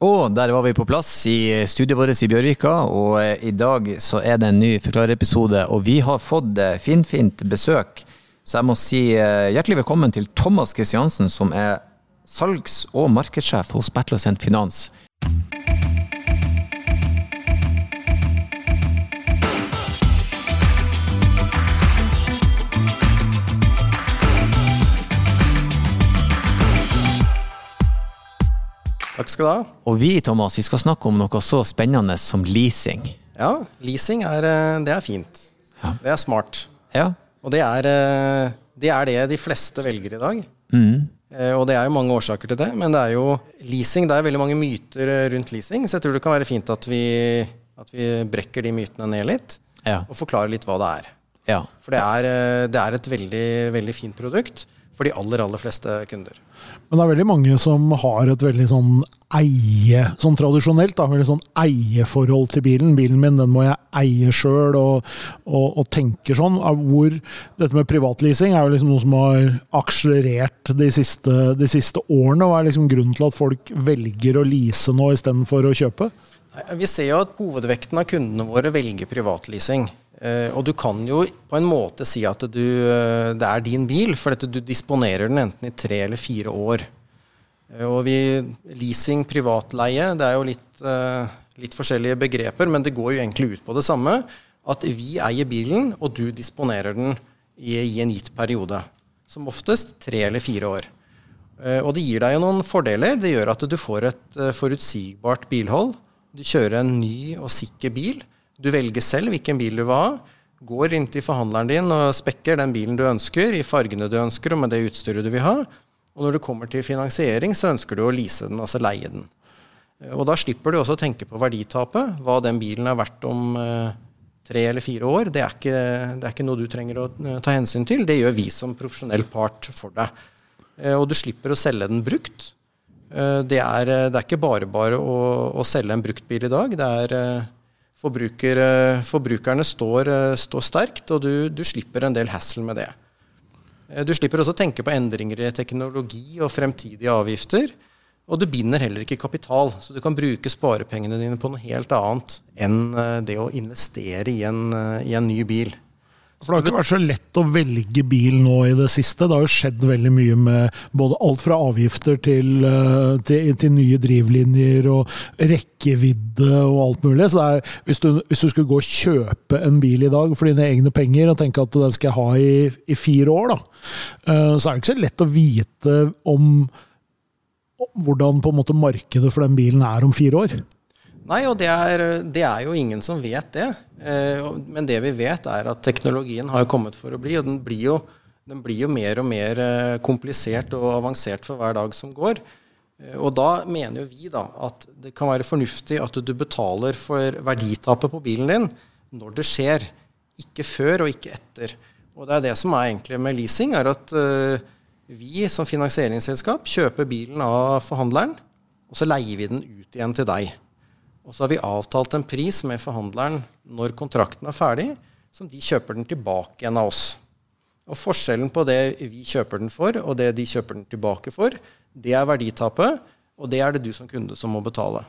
Og der var vi på plass i studioet vårt i Bjørvika, og eh, i dag så er det en ny Forklarerepisode. Og vi har fått eh, finfint besøk, så jeg må si eh, hjertelig velkommen til Thomas Kristiansen, som er salgs- og markedssjef hos Bertler Finans. Takk skal du ha. Og vi Thomas, vi skal snakke om noe så spennende som leasing. Ja, leasing er, eh, det er fint. Ja. Det er smart. Ja. Og det er, eh, det er det de fleste velger i dag. Mm. Eh, Og det er jo mange årsaker til det, men det er jo leasing. Det er veldig mange myter rundt leasing, så jeg tror det kan være fint at vi, at vi brekker de mytene ned litt, Ja. og forklarer litt hva det er. ja. For det er, det er et veldig, veldig fint produkt for de aller, aller fleste kunder. Men det er veldig mange som har et veldig sånn eie, sånn tradisjonelt, da, veldig sånn eieforhold til bilen. Bilen min den må jeg eie sjøl, og, og, og tenker sånn. Hvor dette med privatleasing er jo liksom noe som har akselerert de siste, de siste årene. Hva er liksom grunnen til at folk velger å lease nå istedenfor å kjøpe? Vi ser jo at hovedvekten av kundene våre velger privatleasing. Eh, og du kan jo på en måte si at du, eh, det er din bil, for du disponerer den enten i tre eller fire år. Eh, og vi, leasing, privatleie, det er jo litt, litt forskjellige begreper, men det går jo egentlig ut på det samme. At vi eier bilen, og du disponerer den i, i en gitt periode. Som oftest tre eller fire år. Og det gir deg jo noen fordeler. Det gjør at du får et forutsigbart bilhold. Du kjører en ny og sikker bil. Du velger selv hvilken bil du vil ha. Går inn til forhandleren din og spekker den bilen du ønsker, i fargene du ønsker og med det utstyret du vil ha. Og når du kommer til finansiering, så ønsker du å lease den, altså leie den. Og da slipper du også å tenke på verditapet. Hva den bilen er verdt om eh, tre eller fire år. Det er, ikke, det er ikke noe du trenger å eh, ta hensyn til. Det gjør vi som profesjonell part for deg. Eh, Og du slipper å selge den brukt. Det er, det er ikke bare bare å, å selge en brukt bil i dag. Det er forbruker, eh, Forbrukerne står, eh, står sterkt, og du, du slipper en del hassle med det. Eh, Du slipper også å tenke på endringer i teknologi og fremtidige avgifter. Og du binder heller ikke kapital, så du kan bruke sparepengene dine på noe helt annet enn det å investere i en, i en ny bil. For Det har ikke vært så lett å velge bil nå i det siste. Det har jo skjedd veldig mye med både alt fra avgifter til, eh, til, til nye drivlinjer og rekkevidde og alt mulig. Så er, hvis, du, hvis du skulle gå og kjøpe en bil i dag for dine egne penger og tenke at den skal jeg ha i, i fire år, da, eh, så er det ikke så lett å vite om hvordan på en måte markedet for den bilen er om fire år. Nei, og det er, det er jo ingen som vet det. Eh, Men det vi vet, er at teknologien har kommet for å bli, og den blir jo, den blir jo mer og mer eh, komplisert og avansert for hver dag som går. Eh, Og da mener jo vi da at det kan være fornuftig at du betaler for verditapet på bilen din når det skjer, ikke før og ikke etter. Og det er det som er egentlig med leasing, er at vi som finansieringsselskap kjøper bilen av forhandleren, og så leier vi den ut igjen til deg. Og så har vi avtalt en pris med forhandleren når kontrakten er ferdig, som de kjøper den tilbake igjen av oss. Og forskjellen på det vi kjøper den for, og det de kjøper den tilbake for, det er verditapet, og det er det du som kunde som må betale.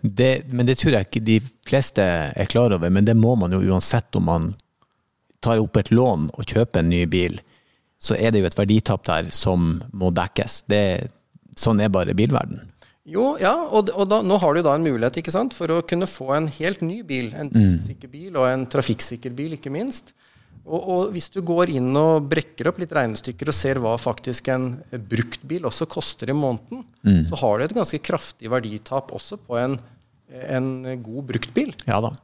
Det, men det tror jeg ikke de fleste er klar over, men det må man jo uansett om man tar opp et lån og kjøper en ny bil, så er det jo et verditap der som må dekkes. Det, sånn er bare bilverden. Jo, ja, og, og da, nå har du da en mulighet ikke sant, for å kunne få en helt ny bil. En driftssikker bil, og en trafikksikker bil, ikke minst. Og, og hvis du går inn og brekker opp litt regnestykker og ser hva faktisk en bruktbil også koster i måneden, så har du et ganske kraftig verditap også på en, en god bruktbil. Ja da.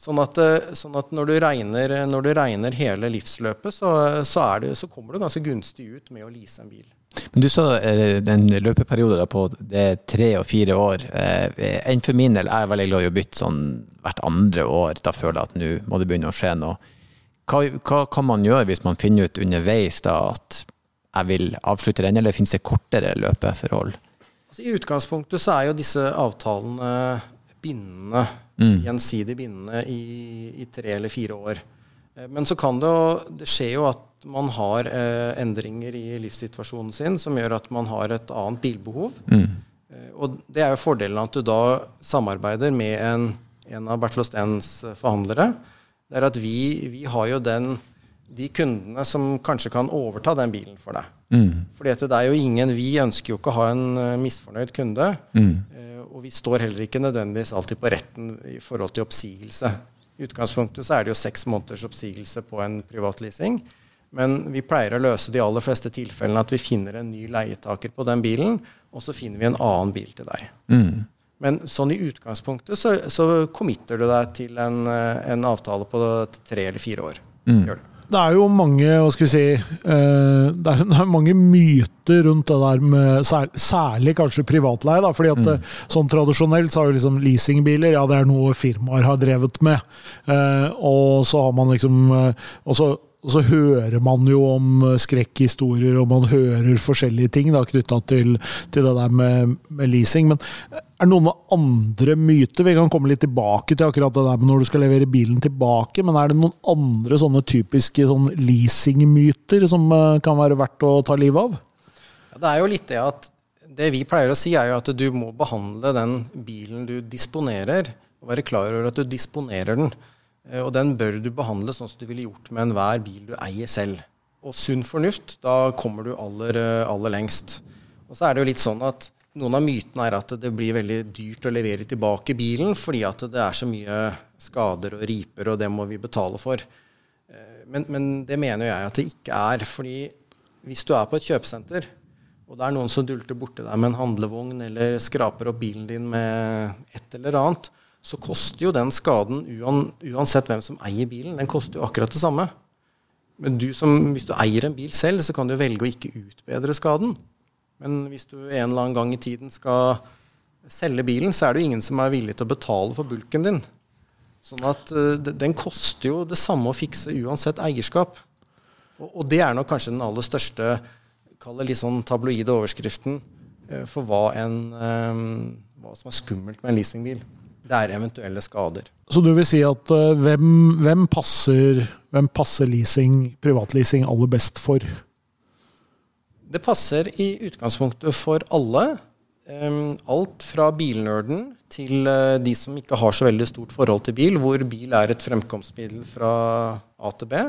Sånn at, sånn at når, du regner, når du regner hele livsløpet, så, så, er det, så kommer du ganske gunstig ut med å lease en bil. Men du sa eh, den løpeperioden på det er tre og fire år. Eh, enn for min del er jeg veldig glad i å bytte sånn hvert andre år. Da føler jeg at nå må det begynne å skje noe. Hva, hva kan man gjøre hvis man finner ut underveis da at jeg vil avslutte den, eller finnes det kortere løpeforhold? Altså, I utgangspunktet så er jo disse avtalene bindende, gjensidig bindende i, i tre eller fire år. Eh, Men så kan det jo Det skjer jo at man har eh, endringer i livssituasjonen sin som gjør at man har et annet bilbehov. Eh, og det er jo fordelen at du da samarbeider med en, en av Bertil Ostens forhandlere. Det er at vi, vi har jo den, de kundene som kanskje kan overta den bilen for deg. Mm. Fordi det er jo ingen Vi ønsker jo ikke å ha en uh, misfornøyd kunde. Mm. Uh, og vi står heller ikke nødvendigvis alltid på retten i forhold til oppsigelse. I utgangspunktet så er det jo seks måneders oppsigelse på en privatleasing. Men vi pleier å løse de aller fleste tilfellene at vi finner en ny leietaker på den bilen, og så finner vi en annen bil til deg. Mm. Men sånn i utgangspunktet så, så committer du deg til en, eh, en avtale på tre eller fire år. Mm. Gjør det. Det er jo mange hva skal vi si, eh, det er mange myter rundt det der med særlig kanskje privatleie. da, fordi at mm. Eh, sånn Tradisjonelt så har jo liksom leasingbiler ja det er noe firmaer har drevet med. Og så har man liksom og så og så hører man jo om skrekkhistorier, og man hører forskjellige ting knytta til, til, det der med, med, leasing. Men er det noen andre myter? Vi kan komme litt tilbake til akkurat det der med når du skal levere bilen tilbake, men er det noen andre sånne typiske sånn leasingmyter som eh, kan være verdt å ta livet av? Ja, det er jo litt det at det vi pleier å si, er jo at du må behandle den bilen du disponerer, og være klar over at du disponerer den. Eh, og den bør du behandle sånn som du ville gjort med enhver bil du eier selv. Og sunn fornuft, da kommer du aller, eh, aller lengst. Og så er det jo litt sånn at noen av mytene er at det blir veldig dyrt å levere tilbake bilen fordi at det er så mye skader og riper, og det må vi betale for. Eh, men, men det mener jeg at det ikke er. fordi hvis du er på et kjøpesenter, og det er noen som dulter borti deg med en handlevogn eller skraper opp bilen din med et eller annet, så koster jo den skaden, uansett hvem som eier bilen, den koster jo akkurat det samme. Men du som, hvis du eier en bil selv, så kan du velge å ikke utbedre skaden. Men hvis du en eller annen gang i tiden skal selge bilen, så er det jo ingen som er villig til å betale for bulken din. Sånn at uh, den koster jo det samme å fikse uansett eierskap. Og, det er nok kanskje den aller største, kall det litt sånn tabloide overskriften uh, for hva, en, um, hva som er skummelt med en leasingbil. Det er eventuelle skader. Så du vil si at uh, hvem, hvem, passer, hvem passer leasing, privatleasing aller best for? Det passer i utgangspunktet for alle. Um, alt fra bilnerden til uh, de som ikke har så veldig stort forhold til bil, hvor bil er et fremkomstmiddel fra A til B.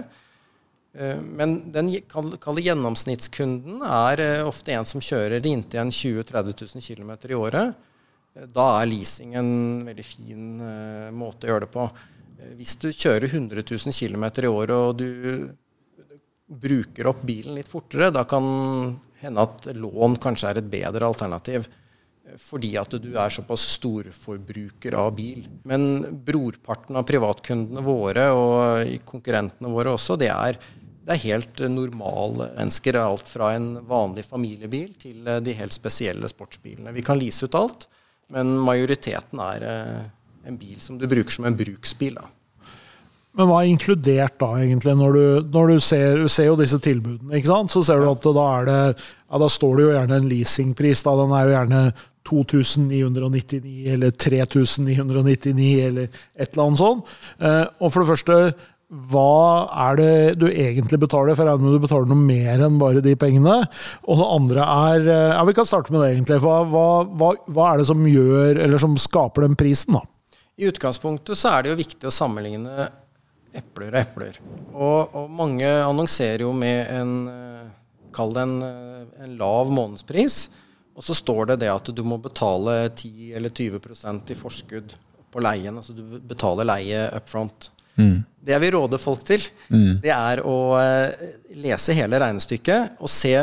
Uh, men den kalde gjennomsnittskunden er ofte en som kjører inntil 20 000-30 000 km i året da er leasing en veldig fin uh, måte å gjøre det på. Eh, hvis du kjører 100 000 km i året og du bruker opp bilen litt fortere, da kan hende at lån kanskje er et bedre alternativ. Eh, fordi at du er såpass storforbruker av bil. Men brorparten av privatkundene våre, og konkurrentene våre også, det er, det er helt normale mennesker. Alt fra en vanlig familiebil til de helt spesielle sportsbilene. Vi kan lease ut alt. Men majoriteten er eh, en bil som du bruker som en bruksbil. da. Men hva er inkludert da, egentlig, når du, når du ser, du ser jo disse tilbudene? ikke sant? Så ser du at da, er det, ja, da står det jo gjerne en leasingpris. da, Den er jo gjerne 2999 eller 3999 eller et eller annet sånt. Eh, og for det første, hva er det du egentlig betaler? For jeg regner med du betaler noe mer enn bare de pengene. Og det andre er eh, Ja, vi kan starte med det, egentlig. Hva, hva, hva, er det som gjør, eller som skaper den prisen, da? I utgangspunktet så er det jo viktig å sammenligne epler og epler. Og, og mange annonserer jo med en eh, Kall det en, eh, en lav månedspris. Og så står det det at du må betale 10 eller 20% i forskudd på leien. Altså du betaler leie up front. Mm. Det jeg vil råde folk til, mm. det er å eh, lese hele regnestykket og se,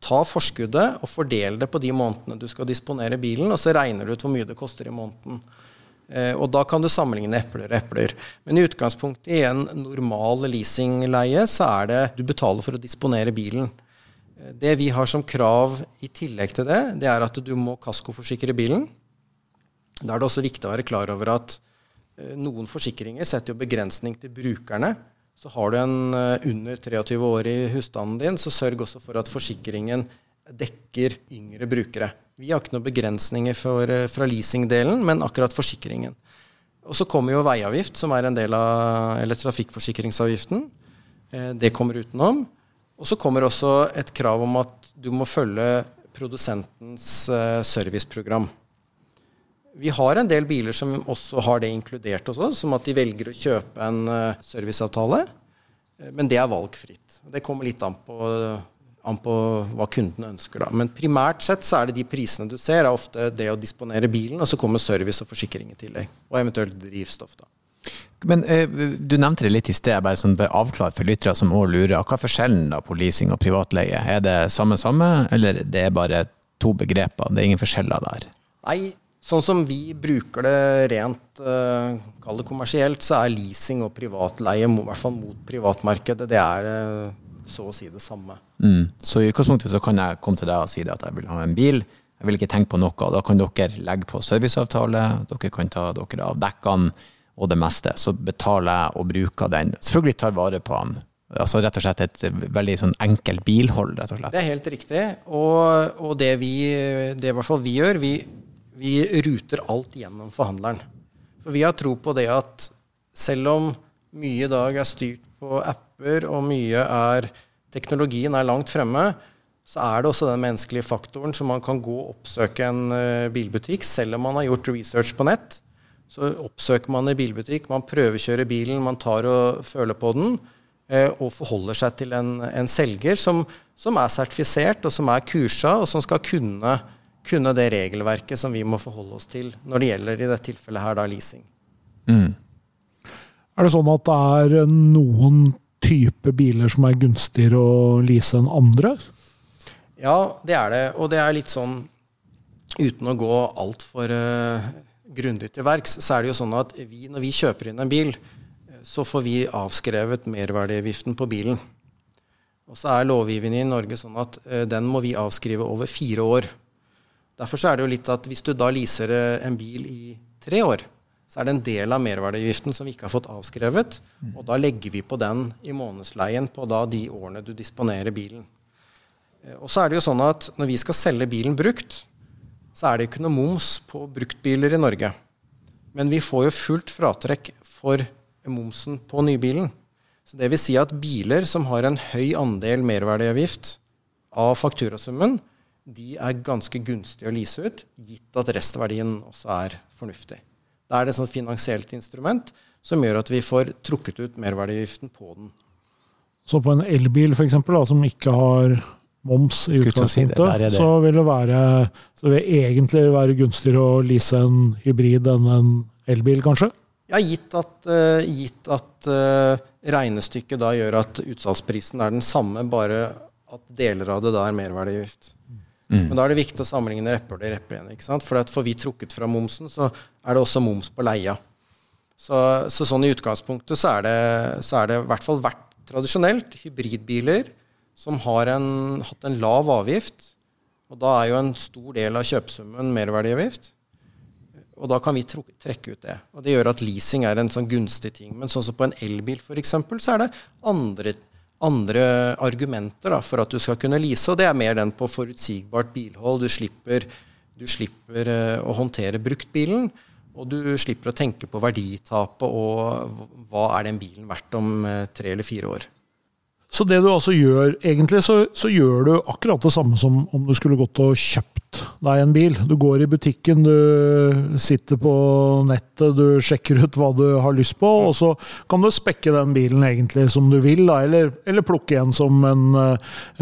ta forskuddet og fordele det på de månedene du skal disponere bilen, og så regner du ut hvor mye det koster i måneden. Eh, og da kan du sammenligne epler og epler. Men i utgangspunktet i en normal leasingleie så er det du betaler for å disponere bilen. Eh, det vi har som krav i tillegg til det, det er at du må kaskoforsikre bilen. Da er det også viktig å være klar over at noen forsikringer setter jo begrensning til brukerne. Så har du en eh, under 23 år i husstanden din, så sørg også for at forsikringen dekker yngre brukere. Vi har ikke noen begrensninger for, eh, fra leasingdelen, men akkurat forsikringen. Og så kommer jo veiavgift, som er en del av eller trafikkforsikringsavgiften. Det kommer utenom. Og så kommer også et krav om at du må følge produsentens eh, serviceprogram. Vi har en del biler som også har det inkludert hos oss, som at de velger å kjøpe en eh, serviceavtale. Eh, men det er valgfritt. Det kommer litt an på, an på hva kunden ønsker. Da. Men primært sett så er det de prisene du ser, er ofte det å disponere bilen, og så kommer service og forsikring i tillegg. Og eventuelt drivstoff. da. Men eh, Du nevnte det litt i sted, bare som bør avklare for lyttere som òg lurer. Hva er forskjellen da på leasing og privatleie? Er det samme samme, eller det er bare to begreper? Det er ingen forskjeller der? Nei, sånn som vi bruker det rent uh, kall det kommersielt, så er leasing og privatleie, i hvert fall mot privatmarkedet, det er uh, så å si det samme. Mm. Så i utgangspunktet så kan jeg komme til deg og si at jeg vil ha en bil. Jeg vil ikke tenke på noe. Da kan dere legge på serviceavtale, dere kan ta dere av dekkene og det meste, så betaler jeg og bruker den. Selvfølgelig tar vare på den. Altså rett og slett et veldig sånn enkelt bilhold, rett og slett. Det er helt riktig. Og, og det vi det i hvert fall vi gjør, vi, vi ruter alt gjennom forhandleren. For vi har tro på det at selv om mye i dag er styrt på apper, og mye er Teknologien er langt fremme, så er det også den menneskelige faktoren som man kan gå og oppsøke en eh, bilbutikk, selv om man har gjort research på nett. Så oppsøker man en bilbutikk, man prøvekjører bilen, man tar og føler på den, eh, og forholder seg til en, en selger som, som, er sertifisert, og som er kursa, og som skal kunne, kunne, det regelverket som vi må forholde oss til når det gjelder i dette tilfellet her da leasing. Mm. Er det sånn at det er noen type biler som er gunstigere å lease enn andre? Ja, det er det. Og det er litt sånn uten å gå altfor uh, grundig til verks, så er det jo sånn at vi, når vi kjøper inn en bil, så får vi avskrevet merverdiavgiften på bilen. Og så er lovgivningen i Norge sånn at uh, den må vi avskrive over fire år. Derfor er det jo litt at hvis du da leaser eh, en bil i tre år, så er det en del av merverdiavgiften som vi ikke har fått avskrevet. Og da legger vi på den i månedsleien på da de årene du disponerer bilen. Uh, og så er det jo sånn at når vi skal selge bilen brukt, så er det ikke noe moms på bruktbiler i Norge. Men vi får jo fullt fratrekk for momsen på nybilen. Så det vil si at biler som har en høy andel merverdiavgift av fakturasummen, de er ganske gunstige å lease ut, gitt at restverdien også er fornuftig. Da er det et sånt finansielt instrument som gjør at vi får trukket ut merverdiavgiften på den. Så på en elbil f.eks., som ikke har moms i utgangspunktet, si så vil det være så vil det egentlig være gunstigere å lease en hybrid enn en elbil, kanskje? Ja, gitt at, uh, gitt at uh, regnestykket da gjør at utsalgsprisen er den samme, bare at deler av det da er merverdiavgift. Mm. Men da er det viktig å sammenligne repper til repper igjen. ikke sant? For får vi trukket fra momsen, så er det også moms på leia. Så, så sånn i utgangspunktet så er det, så er det i hvert fall vært tradisjonelt hybridbiler som har en, hatt en lav avgift. Og da er jo en stor del av kjøpesummen merverdiavgift. Og da kan vi trekke ut det. Og det gjør at leasing er en sånn gunstig ting. Men sånn som på en elbil f.eks., så er det andre, andre argumenter da, for at du skal kunne lease. Det er mer den på forutsigbart bilhold. Du slipper, du slipper uh, å håndtere bruktbilen. Og du slipper å tenke på verditapet og hva er den bilen verdt om uh, tre eller fire år. Så det du altså gjør, egentlig, så, så, gjør du akkurat det samme som om du skulle gått og kjøpt deg en bil. Du går i butikken, du sitter på nettet, du sjekker ut hva du har lyst på, og så kan du spekke den bilen egentlig som du vil, da, eller, eller, plukke en som en,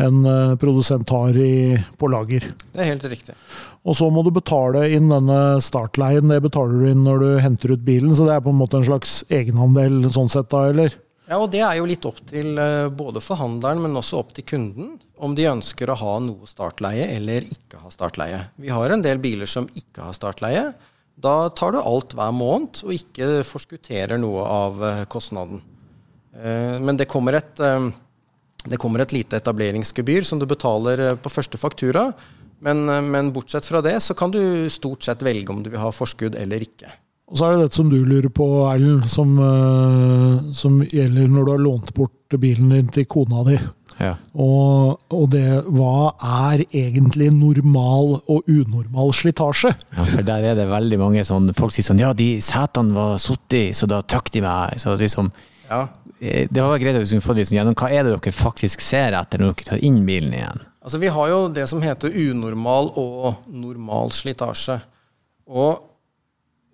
en produsent har i, på lager. Det er helt riktig. Og så må du betale inn denne startleien. Det betaler du inn når du henter ut bilen, så det er på en måte en slags egenandel sånn sett, da, eller? Ja, og Det er jo litt opp til eh, både forhandleren, men også opp til kunden om de ønsker å ha noe startleie eller ikke ha startleie. Vi har en del biler som ikke har startleie. Da tar du alt hver måned og ikke forskutterer noe av eh, kostnaden. Eh, men det kommer et, det kommer et lite etableringsgebyr som du betaler på første faktura. Men, men bortsett fra det så kan du stort sett velge om du vil ha forskudd eller ikke. Og så er det dette som du lurer på, Erlend, som, uh, som, gjelder når du har lånt bort bilen din til kona di. Ja. Og, og, det Hva er egentlig normal og unormal slitasje? Ja, for der er det veldig mange sånn Folk sier sånn Ja, de setene var sittet i, så da trakk de meg. Så liksom ja. Eh, det var greit å få liksom, gjennom hva er det dere faktisk ser etter når dere tar inn bilen igjen? Altså, vi har jo det som heter unormal og normal slitasje. Og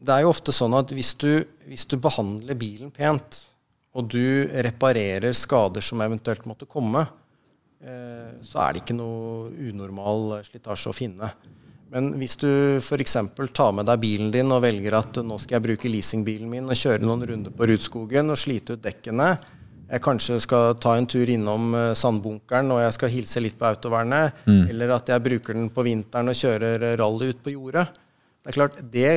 det er jo ofte sånn at hvis du, hvis du behandler bilen pent, og du reparerer skader som eventuelt måtte komme, eh, så er det ikke noe unormal slitasje å finne. Men hvis du f.eks. tar med deg bilen din og velger at nå skal jeg bruke leasingbilen min og kjøre noen runder på Rudskogen og slite ut dekkene, jeg kanskje skal ta en tur innom eh, sandbunkeren og jeg skal hilse litt på autovernet, mm. eller at jeg bruker den på vinteren og kjører rally ut på jordet. Det er klart, det,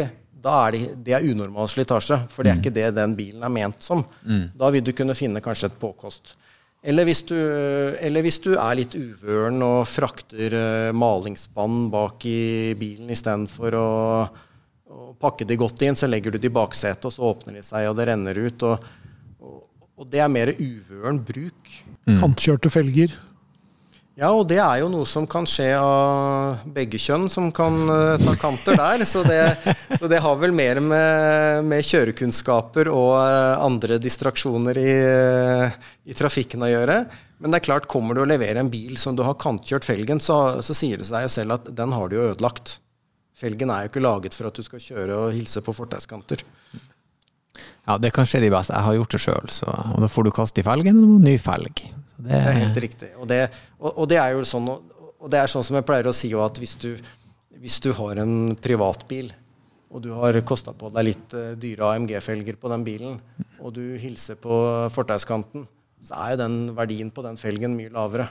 er det, det er unormal slitasje, for det er mm. ikke det den bilen er ment som. Mm. Da vil du kunne finne kanskje et påkost. Eller hvis, du, eller hvis du er litt uvøren og frakter uh, malingsspann bak i bilen istedenfor å, å pakke de godt inn, så legger du de i baksetet, og så åpner de seg, og det renner ut. Og, og, og det er mer uvøren bruk. Mm. Kantkjørte felger. Ja, og det er jo noe som kan skje av begge kjønn, som kan uh, ta kanter der. Så det, så det, har vel mer med, med kjørekunnskaper og uh, andre distraksjoner i, uh, i, trafikken å gjøre. Men det er klart, kommer du og leverer en bil som du har kantkjørt felgen, så, så sier det seg jo selv at den har du jo ødelagt. Felgen er jo ikke laget for at du skal kjøre og hilse på fortauskanter. Ja, det kan skje de beste. Jeg har gjort det sjøl, og da får du kaste i felgen og ny felg. Det, det, er helt riktig. Og det, og, og det, er jo sånn, og det er sånn som jeg pleier å si at hvis du, hvis du har en privatbil, og du har kosta på deg litt uh, dyre AMG-felger på den bilen, og du hilser på fortauskanten, så er jo den verdien på den felgen mye lavere.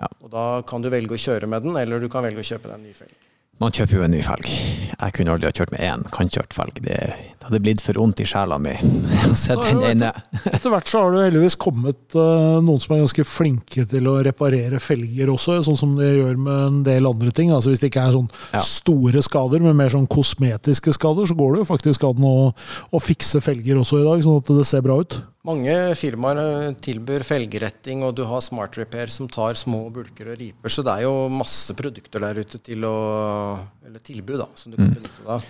Ja. Og da kan du velge å kjøre med den, eller du kan velge å kjøpe deg en ny felg. Man kjøper jo en ny felg. Jeg kunne aldri ha kjørt med én kantkjørt felg. Det, det, hadde blitt for vondt i sjela mi. etter, etter hvert så har det heldigvis kommet uh, noen som er ganske flinke til å reparere felger også, sånn som de gjør med en del andre ting. Altså Hvis det ikke er sånn ja. store skader, men mer sånn kosmetiske skader, så går det jo faktisk an å, å fikse felger også i dag, sånn at det ser bra ut. Mange firmaer eh, tilbyr felgeretting, og du har Smart Repair som tar små bulker og riper. Så det er jo masse produkter der ute til å Eller tilbud, da, som du kan mm. benytte deg av.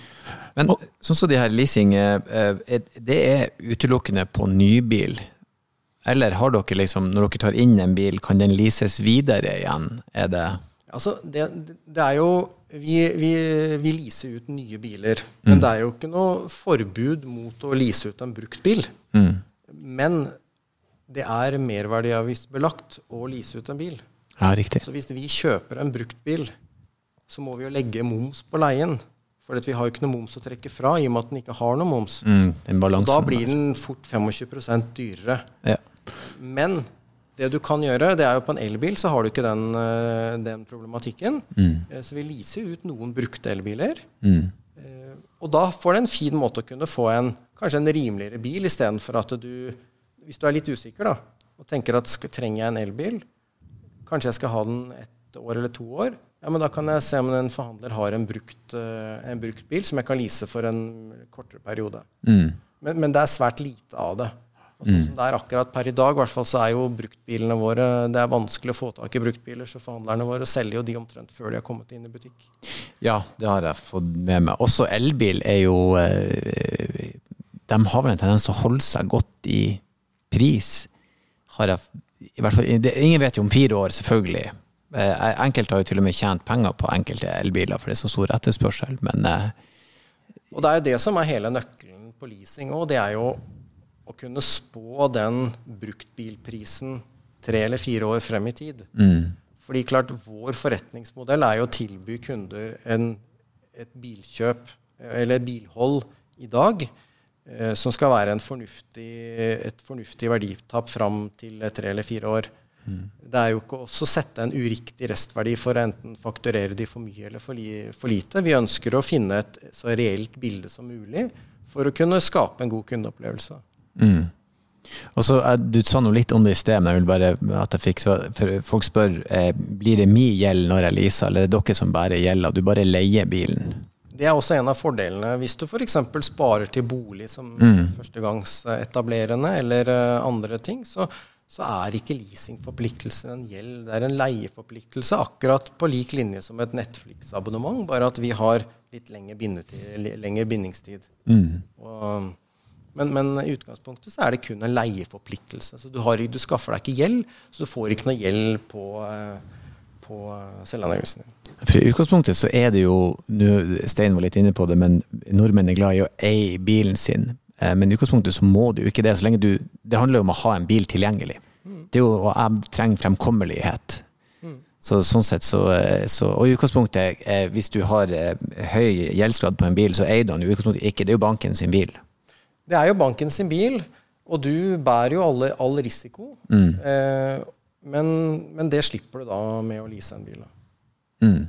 Men sånn som de her leasing, eh, det er utelukkende på nybil? Eller har dere liksom, når dere tar inn en bil, kan den leases videre igjen? Er det Altså, det, det er jo vi, vi, vi, leaser ut nye biler. Men mm. det er jo ikke noe forbud mot å lease ut en brukt bil. Mm. Men det er merverdiavgiftsbelagt å lease ut en bil. Ja, riktig. Så hvis vi kjøper en bruktbil, så må vi jo legge moms på leien. For vi har jo ikke noe moms å trekke fra, i og med at den ikke har noe moms. Mm, da blir den fort 25% dyrere. Ja. Men det du kan gjøre, det er jo på en elbil så har du ikke den, eh, den problematikken. Mm. Eh, så vi leaser ut noen brukte elbiler. Mm. Eh, og da får du en fin måte å kunne få en kanskje en rimeligere bil, istedenfor at du Hvis du er litt usikker da, og tenker at skal, trenger jeg en elbil, kanskje jeg skal ha den ett år eller to år, ja, men da kan jeg se om en forhandler har en brukt, uh, en brukt bil som jeg kan lease for en kortere periode. Mm. Men, men, det er svært lite av det. Og sånn mm. som det er akkurat per i dag, hvert fall, så er jo bruktbilene våre Det er vanskelig å få tak i bruktbiler, så forhandlerne våre selger jo de omtrent før de har kommet inn i butikk. Ja, det har jeg fått med meg. Også elbil er jo eh, de har vel en tendens til å holde seg godt i pris. Har jeg, i hvert fall, det, ingen vet jo om fire år, selvfølgelig. Eh, enkelte har jo til og med tjent penger på enkelte elbiler, for det er så stor etterspørsel, men eh, Og det er jo det som er hele nøkkelen på leasing òg. Det er jo å kunne spå den bruktbilprisen tre eller fire år frem i tid. Mm. Fordi klart, vår forretningsmodell er jo å tilby kunder en, et bilkjøp eller et bilhold i dag Eh, som skal være fornuftig, et fornuftig verditap fram til tre eller fire år. Mm. Det er jo ikke også å sette en uriktig restverdi for å enten fakturere de for mye eller for, li, for, lite. Vi ønsker å finne et så reelt bilde som mulig for å kunne skape en god kundeopplevelse. Mm. Og så, eh, Du sa noe litt om det i sted, men jeg vil bare at jeg fikk for Folk spør eh, blir det min gjeld når jeg leaser, eller er det dere som bærer gjelda? Du bare leier bilen? Det er også en av fordelene. Hvis du f.eks. sparer til bolig som mm. førstegangsetablerende eller uh, andre ting, så, så, er ikke leasingforpliktelse en gjeld. Det er en leieforpliktelse, akkurat på lik linje som et Netflix-abonnement, bare at vi har litt lengre bindingstid. Mm. Og, men, men, i utgangspunktet så er det kun en leieforpliktelse. Så du, har, du, skaffer deg ikke gjeld, så du får ikke noe gjeld på, uh, på selvangivelsen din. For I utgangspunktet så er det jo, Stein var litt inne på det, men nordmenn er glad i å eie bilen sin. Men i utgangspunktet så må du ikke det. så lenge du, Det handler jo om å ha en bil tilgjengelig. Mm. Det er jo, og Jeg trenger fremkommelighet. Så, sånn sett så, så, Og i utgangspunktet, eh, hvis du har eh, høy gjeldsgrad på en bil, så eier du den i utgangspunktet ikke. Det er jo banken sin bil. Det er jo banken sin bil, og du bærer jo alle, all risiko. Mm. Eh, men, men, det slipper du da med å lease en bil. Mm.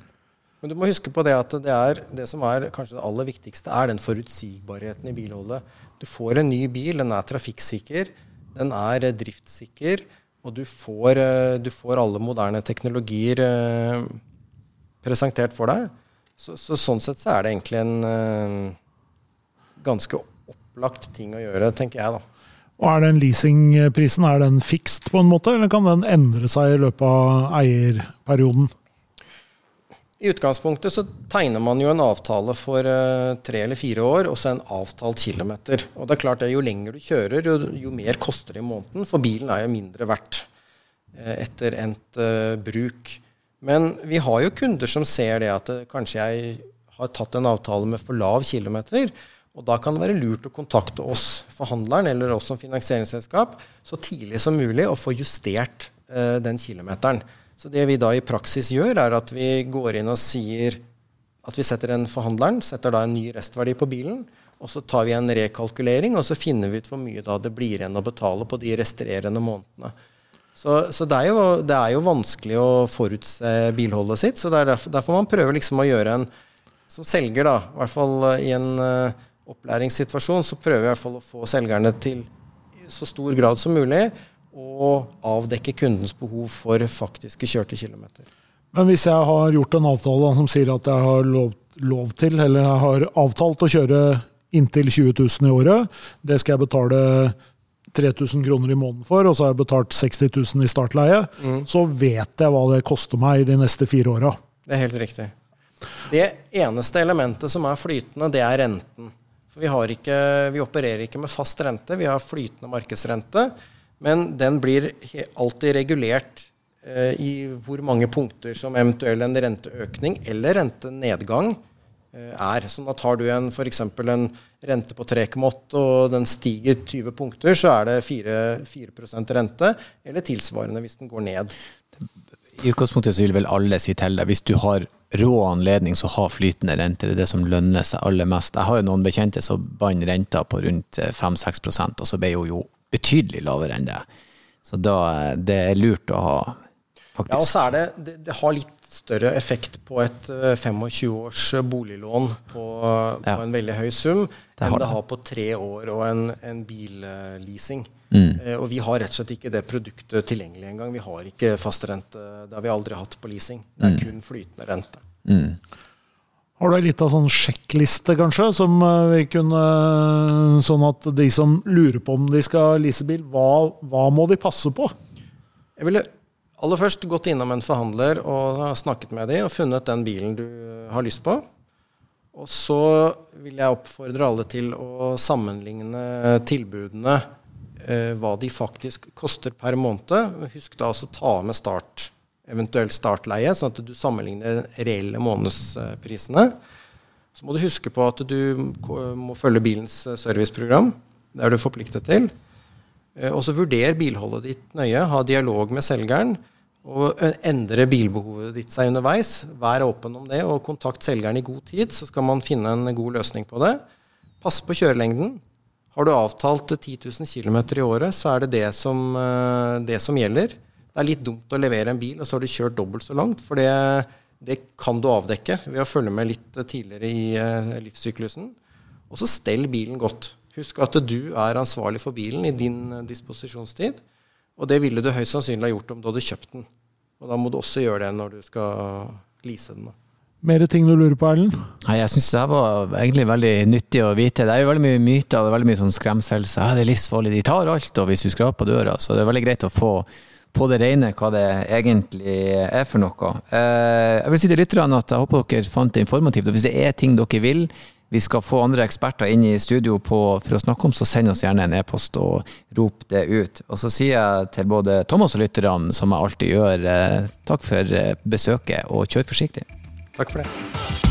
Men du må huske på det at det, er, det som er kanskje det aller viktigste, er den forutsigbarheten i bilholdet. Du får en ny bil, den er trafikksikker, den er driftssikker. Og du får, eh, du får alle moderne teknologier eh, presentert for deg. Så, så, sånn sett så er det egentlig en ganske opplagt ting å gjøre, tenker jeg, da. Og er den leasingprisen er den fikst på en måte, eller kan den endre seg i løpet av eierperioden? I utgangspunktet så tegner man jo en avtale for uh, tre eller fire år, og så en avtalt kilometer. Og det er klart at Jo lenger du kjører, jo, jo mer koster det i måneden, for bilen er jo mindre verdt uh, etter endt uh, bruk. Men vi har jo kunder som ser det at kanskje jeg har tatt en avtale med for lav kilometer. Og da kan det være lurt å kontakte oss forhandleren eller oss som finansieringsselskap så tidlig som mulig og få justert den kilometeren. Så det vi da i praksis gjør, er at vi går inn og sier at vi setter en forhandleren, setter da en ny restverdi på bilen. Og så tar vi en rekalkulering, og så finner vi ut hvor mye da det blir igjen å betale på de resterende månedene. Så, så det, er jo, det, er jo, vanskelig å forutse bilholdet sitt. Så det er derfor, derfor man prøver liksom å gjøre en Som selger, da, i hvert fall i en uh, opplæringssituasjon, så prøver vi i hvert fall å få selgerne til så stor grad som mulig og avdekke kundens behov for faktiske kjørte kilometer. Men hvis jeg har gjort en avtale som sier at jeg har lov, lov til, eller jeg har avtalt å kjøre inntil 20 000 i året, det skal jeg betale 3000 kroner i måneden for, og så har jeg betalt 60 000 i startleie, mm. så vet jeg hva det koster meg de neste fire åra. Det er helt riktig. Det eneste elementet som er flytende, det er renten. For vi, ikke, vi opererer ikke med fast rente, vi har flytende markedsrente. Men den blir alltid regulert eh, i hvor mange punkter som eventuell en renteøkning eller rentenedgang eh, er. Så da tar du en f.eks. en rente på 3,8 og den stiger 20 punkter, så er det 4, 4% rente, eller tilsvarende hvis den går ned. I utgangspunktet så vil vel alle si til deg hvis du har rå anledning, så ha flytende rente. Det er det som lønner seg aller mest. Jeg har jo noen bekjente som bandt renta på rundt 5-6% og så ble hun jo betydelig lavere enn det. Så da, det er lurt å ha, faktisk. Ja, og så er det, det, det har litt større effekt på et 25 eh, års boliglån på, ja. en veldig høy sum det enn det har på tre år og en, en billeasing. Mm. Eh, og vi har rett og slett ikke det produktet tilgjengelig engang. Vi har ikke fastrente. Det har vi aldri hatt på leasing. Det er mm. kun flytende rente. Mm. Har du ei lita sånn sjekkliste, kanskje, som eh, vi kunne Sånn at de som lurer på om de skal lease bil, hva, hva må de passe på? Jeg ville aller først gått innom en forhandler og snakket med dem og funnet den bilen du har lyst på. Og så vil jeg oppfordre alle til å sammenligne tilbudene, eh, hva de faktisk koster per måned. Husk da å ta med start eventuelt startleie, sånn at du sammenligner reelle månedsprisene. Så må du huske på at du må følge bilens eh, serviceprogram. Det er du forpliktet til. Eh, og så vurder bilholdet ditt nøye. Ha dialog med selgeren. Og eh, endre bilbehovet ditt seg underveis. Vær åpen om det, og kontakt selgeren i god tid, så skal man finne en god løsning på det. Pass på kjørelengden. Har du avtalt 10 000 km i året, så er det det som, det som gjelder. Det er litt dumt å levere en bil, og så har du kjørt dobbelt så langt. For det, det kan du avdekke ved å følge med litt tidligere i uh, livssyklusen. Og så stell bilen godt. Husk at du er ansvarlig for bilen i din uh, disposisjonstid. Og det ville du høyst sannsynlig ha gjort om du hadde kjøpt den. Og da må du også gjøre det når du skal lease den. da. Mer ting du lurer på, Erlend? Jeg syns det var egentlig veldig nyttig å vite. Det er jo veldig mye myter og veldig mye sånn skremselse. Ja, det er livsfarlig, de tar alt og hvis du skraper døra. Så det er veldig greit å få på det rene hva det egentlig er for noe. Eh, jeg vil si til lytterne at jeg håper dere fant det informativt. og Hvis det er ting dere vil vi skal få andre eksperter inn i studio på, for å snakke om, så send oss gjerne en e-post og rop det ut. Og så sier jeg til både Thomas og lytterne, som jeg alltid gjør, eh, takk for eh, besøket, og kjør forsiktig. Takk for det.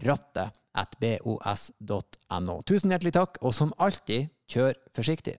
bakrattet bos.no. Tusen hjertelig takk, og som alltid, kjør forsiktig.